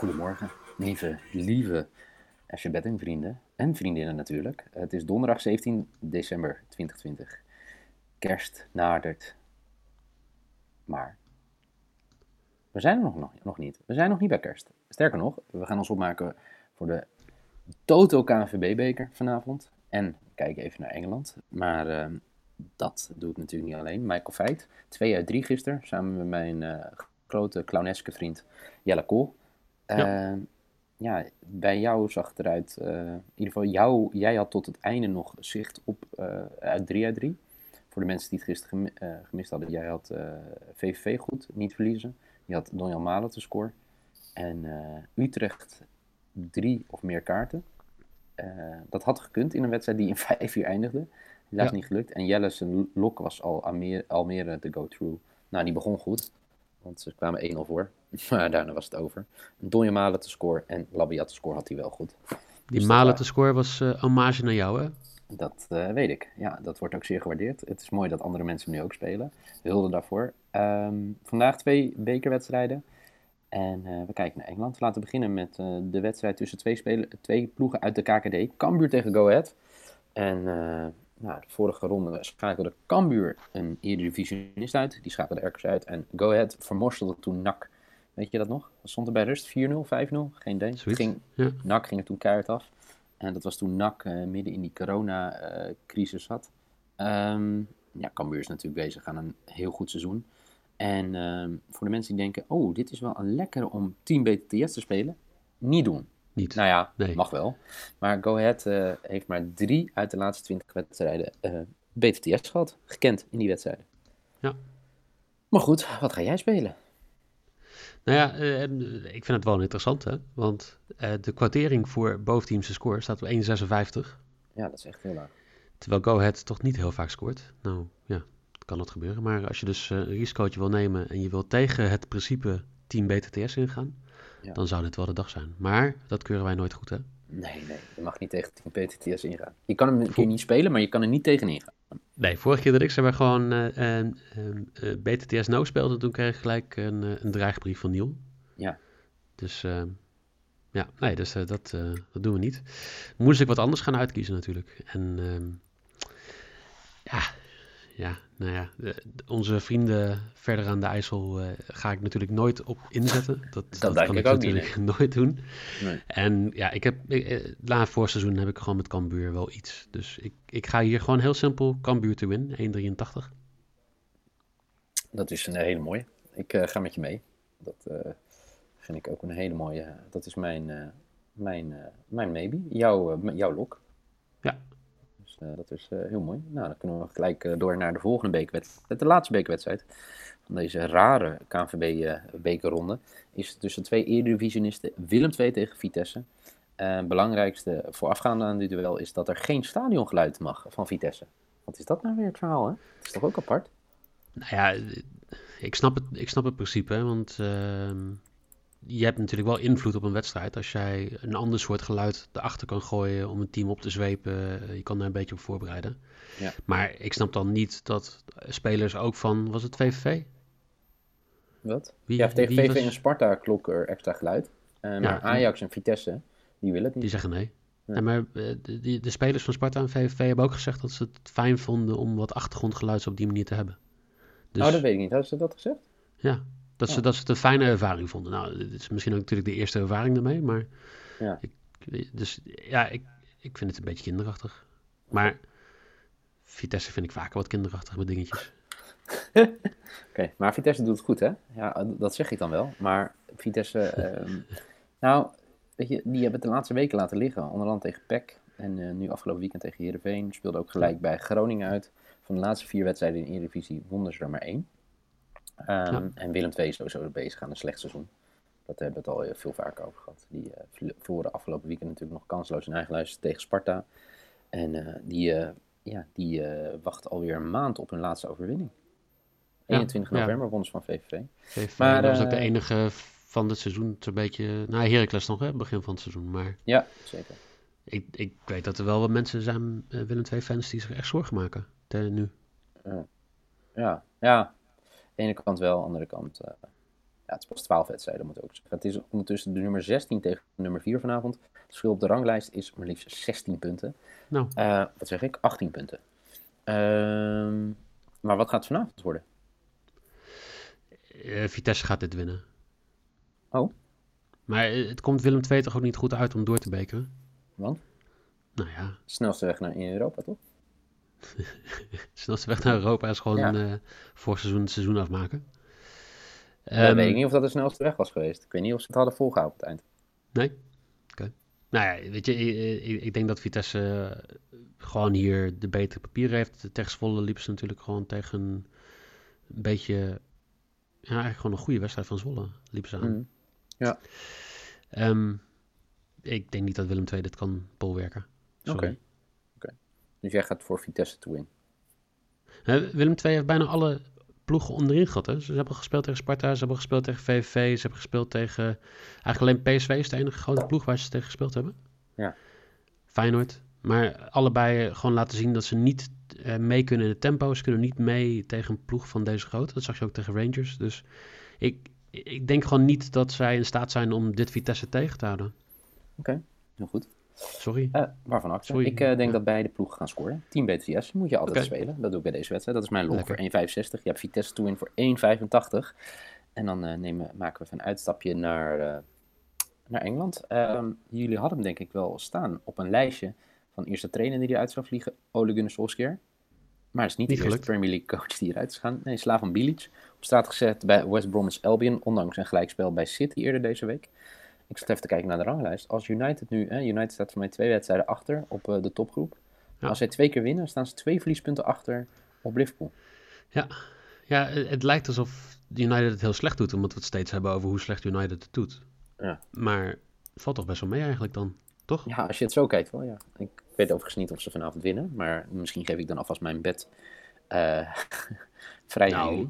Goedemorgen, lieve, lieve FC Betting vrienden en vriendinnen natuurlijk. Het is donderdag 17 december 2020. Kerst nadert. Maar we zijn er nog, nog, niet. We zijn nog niet bij kerst. Sterker nog, we gaan ons opmaken voor de Toto KNVB-beker vanavond. En kijken even naar Engeland. Maar ehm, dat doe ik natuurlijk niet alleen. Michael Feit, 2 uit 3 gisteren, samen met mijn eh, grote clowneske vriend Jelle Kool. Ja. Ehm, ja, bij jou zag het eruit, eh, in ieder geval jou, jij had tot het einde nog zicht op eh, uit 3 uit 3. Voor de mensen die het gisteren eh, gemist hadden, jij had VVV goed, niet verliezen. Je had Donjan Malen te scoren. En Utrecht drie of meer kaarten. Dat had gekund in een wedstrijd die in 5 uur eindigde. Helaas Ja. niet gelukt. En Jelle's lok was al Almere, Almere de go-through. Nou, die begon goed. Want ze kwamen 1-0 voor. Maar daarna was het over. Donjan Malen te scoren en Labiat te scoren had hij wel goed. Die Dus Malen te score was eh hommage naar jou, hè? Dat eh, weet ik. Ja, dat wordt ook zeer gewaardeerd. Het is mooi dat andere mensen nu ook spelen. Hulde daarvoor. Ehm, vandaag twee bekerwedstrijden. En eh, we kijken naar Engeland. Laten we beginnen met de wedstrijd tussen twee, spelen, twee ploegen uit de KKD. Cambuur tegen Go Ahead. En nou, de vorige ronde schakelde Cambuur een Eredivisionist uit. Die schakelde Erkers uit. En Go Ahead vermorstelde toen NAC. Weet je dat nog? Stond er bij rust? 4-0, 5-0? Geen idee. Zoiets. Ging, Ja. NAC ging er toen keihard af. En dat was toen NAC eh, midden in die corona-crisis zat. Ehm, ja, Cambuur is natuurlijk bezig aan een heel goed seizoen. En ehm, voor de mensen die denken, oh, dit is wel een lekkere om Team BTTS te spelen. Niet doen. Niet. Nou ja, Nee. mag wel. Maar Go Ahead eh, heeft maar drie uit de laatste twintig wedstrijden eh, BTTS gehad. Gekend in die wedstrijden. Ja. Maar goed, wat ga jij spelen? Nou ja, eh, ik vind het wel interessant, hè? Want de kwartering voor boventeamse score staat op 1,56. Ja, dat is echt heel laag. Terwijl Go Ahead toch niet heel vaak scoort. Nou ja, kan dat gebeuren. Maar als je dus een risicootje wil nemen en je wil tegen het principe team BTTS ingaan, Ja. dan zou dit wel de dag zijn. Maar dat keuren wij nooit goed, hè? Nee, nee, je mag niet tegen Team ingaan. Je kan hem een keer niet spelen, maar je kan er niet tegen ingaan. Nee, vorige keer dat ik ze maar gewoon eh, eh, eh, BTTS no speelde, toen kreeg ik gelijk een, eh, een dreigbrief van Niel. Ja. Dus eh, ja, nee, dus dat, dat doen we niet. Moest ik wat anders gaan uitkiezen natuurlijk. En ehm, ja, ja, nou ja, onze vrienden verder aan de IJssel eh, ga ik natuurlijk nooit op inzetten. Dat, dat, kan ik ook niet, natuurlijk nooit doen. Nee. En ja, ik heb, ik, eh, na het voorseizoen heb ik gewoon met Cambuur wel iets. Dus ik, ik ga hier gewoon heel simpel Cambuur te win, 1,83. Dat is een hele mooie. Ik eh, ga met je mee. Dat eh, vind ik ook een hele mooie. Dat is mijn, eh, mijn, eh, mijn maybe. Jouw, eh, jouw lok. Ja. Dus eh, dat is eh, heel mooi. Nou, dan kunnen we gelijk eh, door naar de volgende bekerwedstrijd. De laatste bekerwedstrijd van deze rare KNVB-bekerronde is tussen twee Eredivisionisten. Willem II tegen Vitesse. Eh belangrijkste voorafgaande aan dit duel is dat er geen stadiongeluid mag van Vitesse. Wat is dat nou weer het verhaal, hè? Dat is toch ook apart? Nou ja, ik snap het, ik snap het principe, hè, want ehm, je hebt natuurlijk wel invloed op een wedstrijd. Als jij een ander soort geluid erachter kan gooien om een team op te zwepen, eh, je kan daar een beetje op voorbereiden. Ja. Maar ik snap dan niet dat spelers ook van, was het VVV? Wat? Wie- ja, tegen wie VV was- en Sparta klonk er extra geluid. Eh, maar Ja. Ajax en Vitesse, die willen het Die niet. zeggen nee. Maar eh, de, de, de spelers van Sparta en VVV hebben ook gezegd dat ze het fijn vonden om wat achtergrondgeluid op die manier te hebben. Dus Oh, dat weet ik niet. Hadden ze dat gezegd? ja, dat ze, dat ze het een fijne ervaring vonden. Nou, dit is misschien ook natuurlijk de eerste ervaring daarmee, maar Ja. ik, dus ja, ik, ik vind het een beetje kinderachtig. Maar Vitesse vind ik vaker wat kinderachtig met dingetjes. Oké, maar Vitesse doet het goed, hè? Ja, dat zeg ik dan wel. Maar Vitesse, ehm, nou, weet je, die hebben het de laatste weken laten liggen. Onder andere tegen PEC en eh, nu afgelopen weekend tegen Heerenveen. Speelde ook gelijk bij Groningen uit. Van de laatste vier wedstrijden in Eredivisie wonnen ze er maar één. Ehm, Ja. En Willem II is sowieso bezig aan een slecht seizoen. Dat hebben we het al eh, veel vaker over gehad. Die eh, vl- verloren afgelopen weekend natuurlijk nog kansloos in eigen huis tegen Sparta. En eh, die, eh, ja, die eh, wacht alweer een maand op hun laatste overwinning. Ja, 21 ja. november wonnen ze van VVV. VVV, Maar, dat was ook de eh, enige van het seizoen. Zo'n beetje. Nou, Heracles nog, hè? Begin van het seizoen. Maar Ja, zeker. ik, ik weet dat er wel wat mensen zijn, eh, Willem II-fans, die zich echt zorgen maken. te- nu. Ja, ja. De ene kant wel, aan de andere kant. eh, ja, het is pas 12 wedstrijden, moet ook zeggen. Het is ondertussen de nummer 16 tegen de nummer 4 vanavond. Het verschil op de ranglijst is maar liefst 16 punten. Nou, Eh, wat zeg ik? 18 punten. Ehm, maar wat gaat het vanavond worden? eh, Vitesse gaat dit winnen. Oh, Maar het komt Willem II toch ook niet goed uit om door te bekeren? want? Nou ja, Snelste weg naar in Europa, toch? snelste weg naar Europa is gewoon Ja. eh voor seizoen het seizoen afmaken. Ja, Ehm, weet ik niet of dat de snelste weg was geweest. Ik weet niet of ze het hadden volgehouden op het eind. Nee? Oké. Nou ja, weet je, ik, ik, denk dat Vitesse eh, gewoon hier de betere papieren heeft. Tegen Zwolle liepen ze natuurlijk gewoon tegen een beetje... Ja, eigenlijk gewoon een goede wedstrijd van Zwolle liepen ze aan. Mhm. Ja, Ehm, ik denk niet dat Willem II dit kan bolwerken. Oké. Dus jij gaat voor Vitesse to win. Hè, Willem II heeft bijna alle ploegen onderin gehad. Hè? Ze hebben gespeeld tegen Sparta, ze hebben gespeeld tegen VVV, ze hebben gespeeld tegen... Eigenlijk alleen PSV is de enige grote ploeg waar ze tegen gespeeld hebben. Ja. Feyenoord. Maar allebei gewoon laten zien dat ze niet eh, mee kunnen in het tempo. Ze kunnen niet mee tegen een ploeg van deze grootte. Dat zag je ook tegen Rangers. Dus ik, ik denk gewoon niet dat zij in staat zijn om dit Vitesse tegen te houden. Oké, heel goed. Sorry. Eh, waarvan acte? Sorry. Ik eh, denk Ja. dat beide ploegen gaan scoren. Team BTS moet je altijd spelen. Dat doe ik bij deze wedstrijd. Dat is mijn log voor 1,65. Je hebt Vitesse to win voor 1,85. En dan eh, nemen, maken we even een uitstapje naar, naar Engeland. Ehm, jullie hadden hem denk ik wel staan op een lijstje van eerste trainer die eruit zou vliegen. Ole Gunnar Solskjaer. Maar het is niet, Niet de eerste. Premier League coach die eruit is gegaan. Nee, Slavan Bilic. Op straat gezet bij West Bromwich Albion. Ondanks een gelijkspel bij City eerder deze week. Ik zat even te kijken naar de ranglijst. Als United nu, hè, United staat voor mij twee wedstrijden achter op eh, de topgroep. Ja. Als zij twee keer winnen, staan ze twee verliespunten achter op Liverpool. Ja, ja het, lijkt alsof United het heel slecht doet, omdat we het steeds hebben over hoe slecht United het doet. Ja. Maar het valt toch best wel mee eigenlijk dan, toch? Ja, als je het zo kijkt wel, ja. Ik weet overigens niet of ze vanavond winnen, maar misschien geef ik dan alvast mijn bed eh, vrij Nou,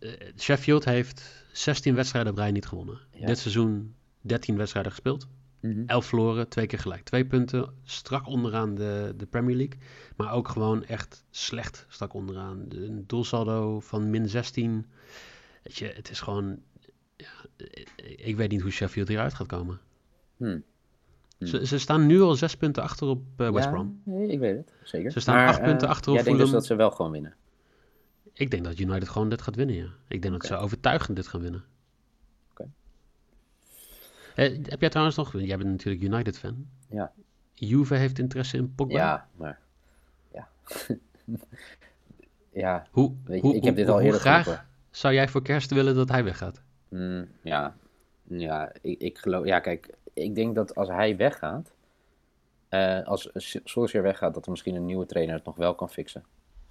eh, Sheffield heeft 16 wedstrijden op rij niet gewonnen. Ja. Dit seizoen 13 wedstrijden gespeeld. Mhm. 11 verloren, twee keer gelijk. Twee punten, strak onderaan de, de Premier League. Maar ook gewoon echt slecht strak onderaan. De- Een doelsaldo van min 16. Weet je, het is gewoon... Ja, ik- ik weet niet hoe Sheffield hieruit gaat komen. Hmm. Hmm. Ze, ze staan nu al zes punten achter op eh, West Ja, Brom. nee, ik weet het, zeker. Ze staan acht punten eh, achter op dus Fulham. dat ze wel gewoon winnen? Ik denk dat United gewoon dit gaat winnen, ja. Ik denk dat ze overtuigend dit gaan winnen. Eh, heb jij trouwens nog... Jij bent natuurlijk United-fan. Ja. Juve heeft interesse in Pogba. Ja, maar... Ja. ja, Hoe, weet je, hoe, ik heb dit al eerder graag geroepen. zou jij voor kerst willen dat hij weggaat? Mm, ja, ja ik, ik geloof... Ja, kijk, ik denk dat als hij weggaat... eh, als Solskjaer weggaat, dat er misschien een nieuwe trainer het nog wel kan fixen.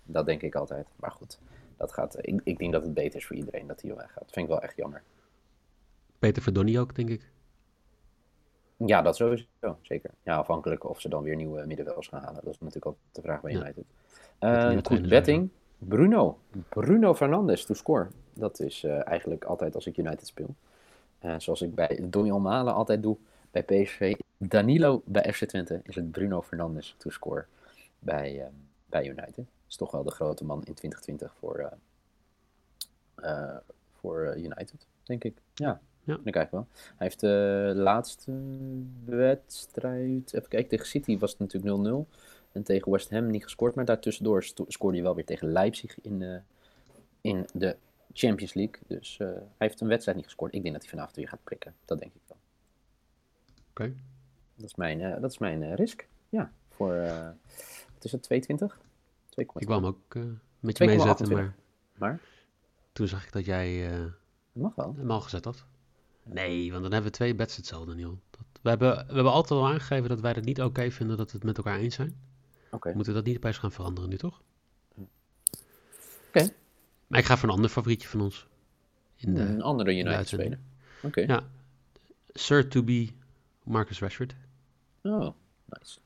Dat denk ik altijd. Maar goed, dat gaat, ik, ik denk dat het beter is voor iedereen dat hij weggaat. Dat vind ik wel echt jammer. Peter Verdonny ook, denk ik. Ja, dat sowieso, zeker. Ja, afhankelijk of ze dan weer nieuwe middenvelders gaan halen. Dat is natuurlijk ook de vraag bij. United. Eh goed, betting. Bruno. Bruno Fernandes to score. Dat is eh, eigenlijk altijd als ik United speel. Eh, zoals ik bij Donny Malen altijd doe bij PSV. Danilo bij FC Twente is het Bruno Fernandes to score bij, bij United. Is toch wel de grote man in 2020 voor, voor United, denk ik. Ja, Ja. ik eigenlijk wel. Hij heeft de laatste wedstrijd, even kijken, tegen City was het natuurlijk 0-0. En tegen West Ham niet gescoord, maar daartussendoor scoorde hij wel weer tegen Leipzig in, eh, in de Champions League. Dus eh, hij heeft een wedstrijd niet gescoord. Ik denk dat hij vanavond weer gaat prikken. Dat denk ik wel. Oké. Dat is mijn, eh, dat is mijn eh, risk. Ja, voor, eh, wat is het, 220? 2,2. Ik hem ook eh, met je 2,28. meezetten, maar Maar, toen zag ik dat jij eh, mag wel. hem al gezet had. Nee, want dan hebben we twee bets hetzelfde, Niel. Dat We hebben, we hebben altijd al aangegeven dat wij het niet oké vinden dat we het met elkaar eens zijn. Oké. We moeten dat niet opeens gaan veranderen nu, toch? Oké. Maar ik ga voor een ander favorietje van ons. In de, Een andere United speler. Oké. Ja. Sir to be Marcus Rashford. Oh, nice.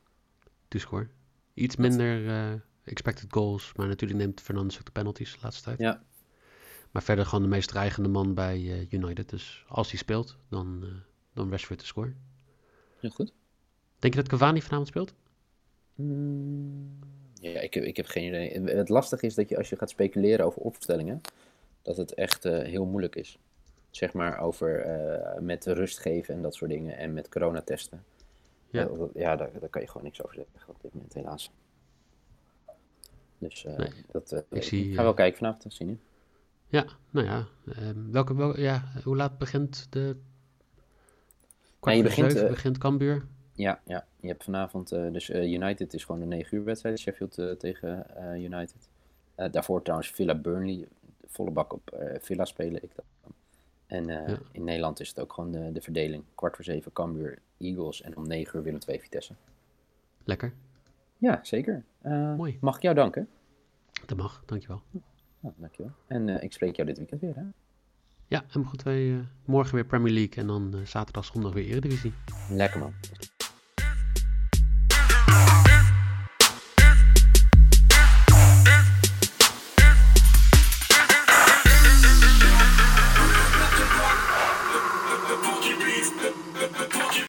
To score. Iets minder eh, expected goals. Maar natuurlijk neemt Fernandes ook de penalties de laatste tijd. Ja. Maar verder gewoon de meest dreigende man bij eh, United. Dus als hij speelt, dan, eh, dan Rashford te score. Heel goed. Denk je dat Cavani vanavond speelt? Mm, Ja, ik heb, ik heb geen idee. Het lastige is dat je als je gaat speculeren over opstellingen, dat het echt eh, heel moeilijk is. Zeg maar over met rust geven en dat soort dingen en met coronatesten. Ja. Ja, daar, daar kan je gewoon niks over zeggen op dit moment, helaas. Dus Nee. dat, Ik ik, ga wel kijken vanavond, dat zien je. Ja, nou ja. ehm, welke, wel, ja hoe laat begint de... Kwart je begint, zeven eh, begint Cambuur. Ja, ja, je hebt vanavond, eh, dus eh, United is gewoon een 9 uur wedstrijd, Sheffield tegen United. Daarvoor trouwens Villa Burnley, volle bak op Villa spelen ik dan. En Ja. in Nederland is het ook gewoon de, de verdeling. Kwart voor zeven Cambuur, Eagles en om 9 uur Willem 2 Vitesse. Lekker. Ja, zeker. Mooi. Mag ik jou danken? Dat mag, dankjewel. Nou, dankjewel. En eh, ik spreek jou dit weekend weer, hè? Ja, en goed, wij, eh, morgen weer Premier League en dan eh, zaterdag, zondag weer Eredivisie. Lekker man.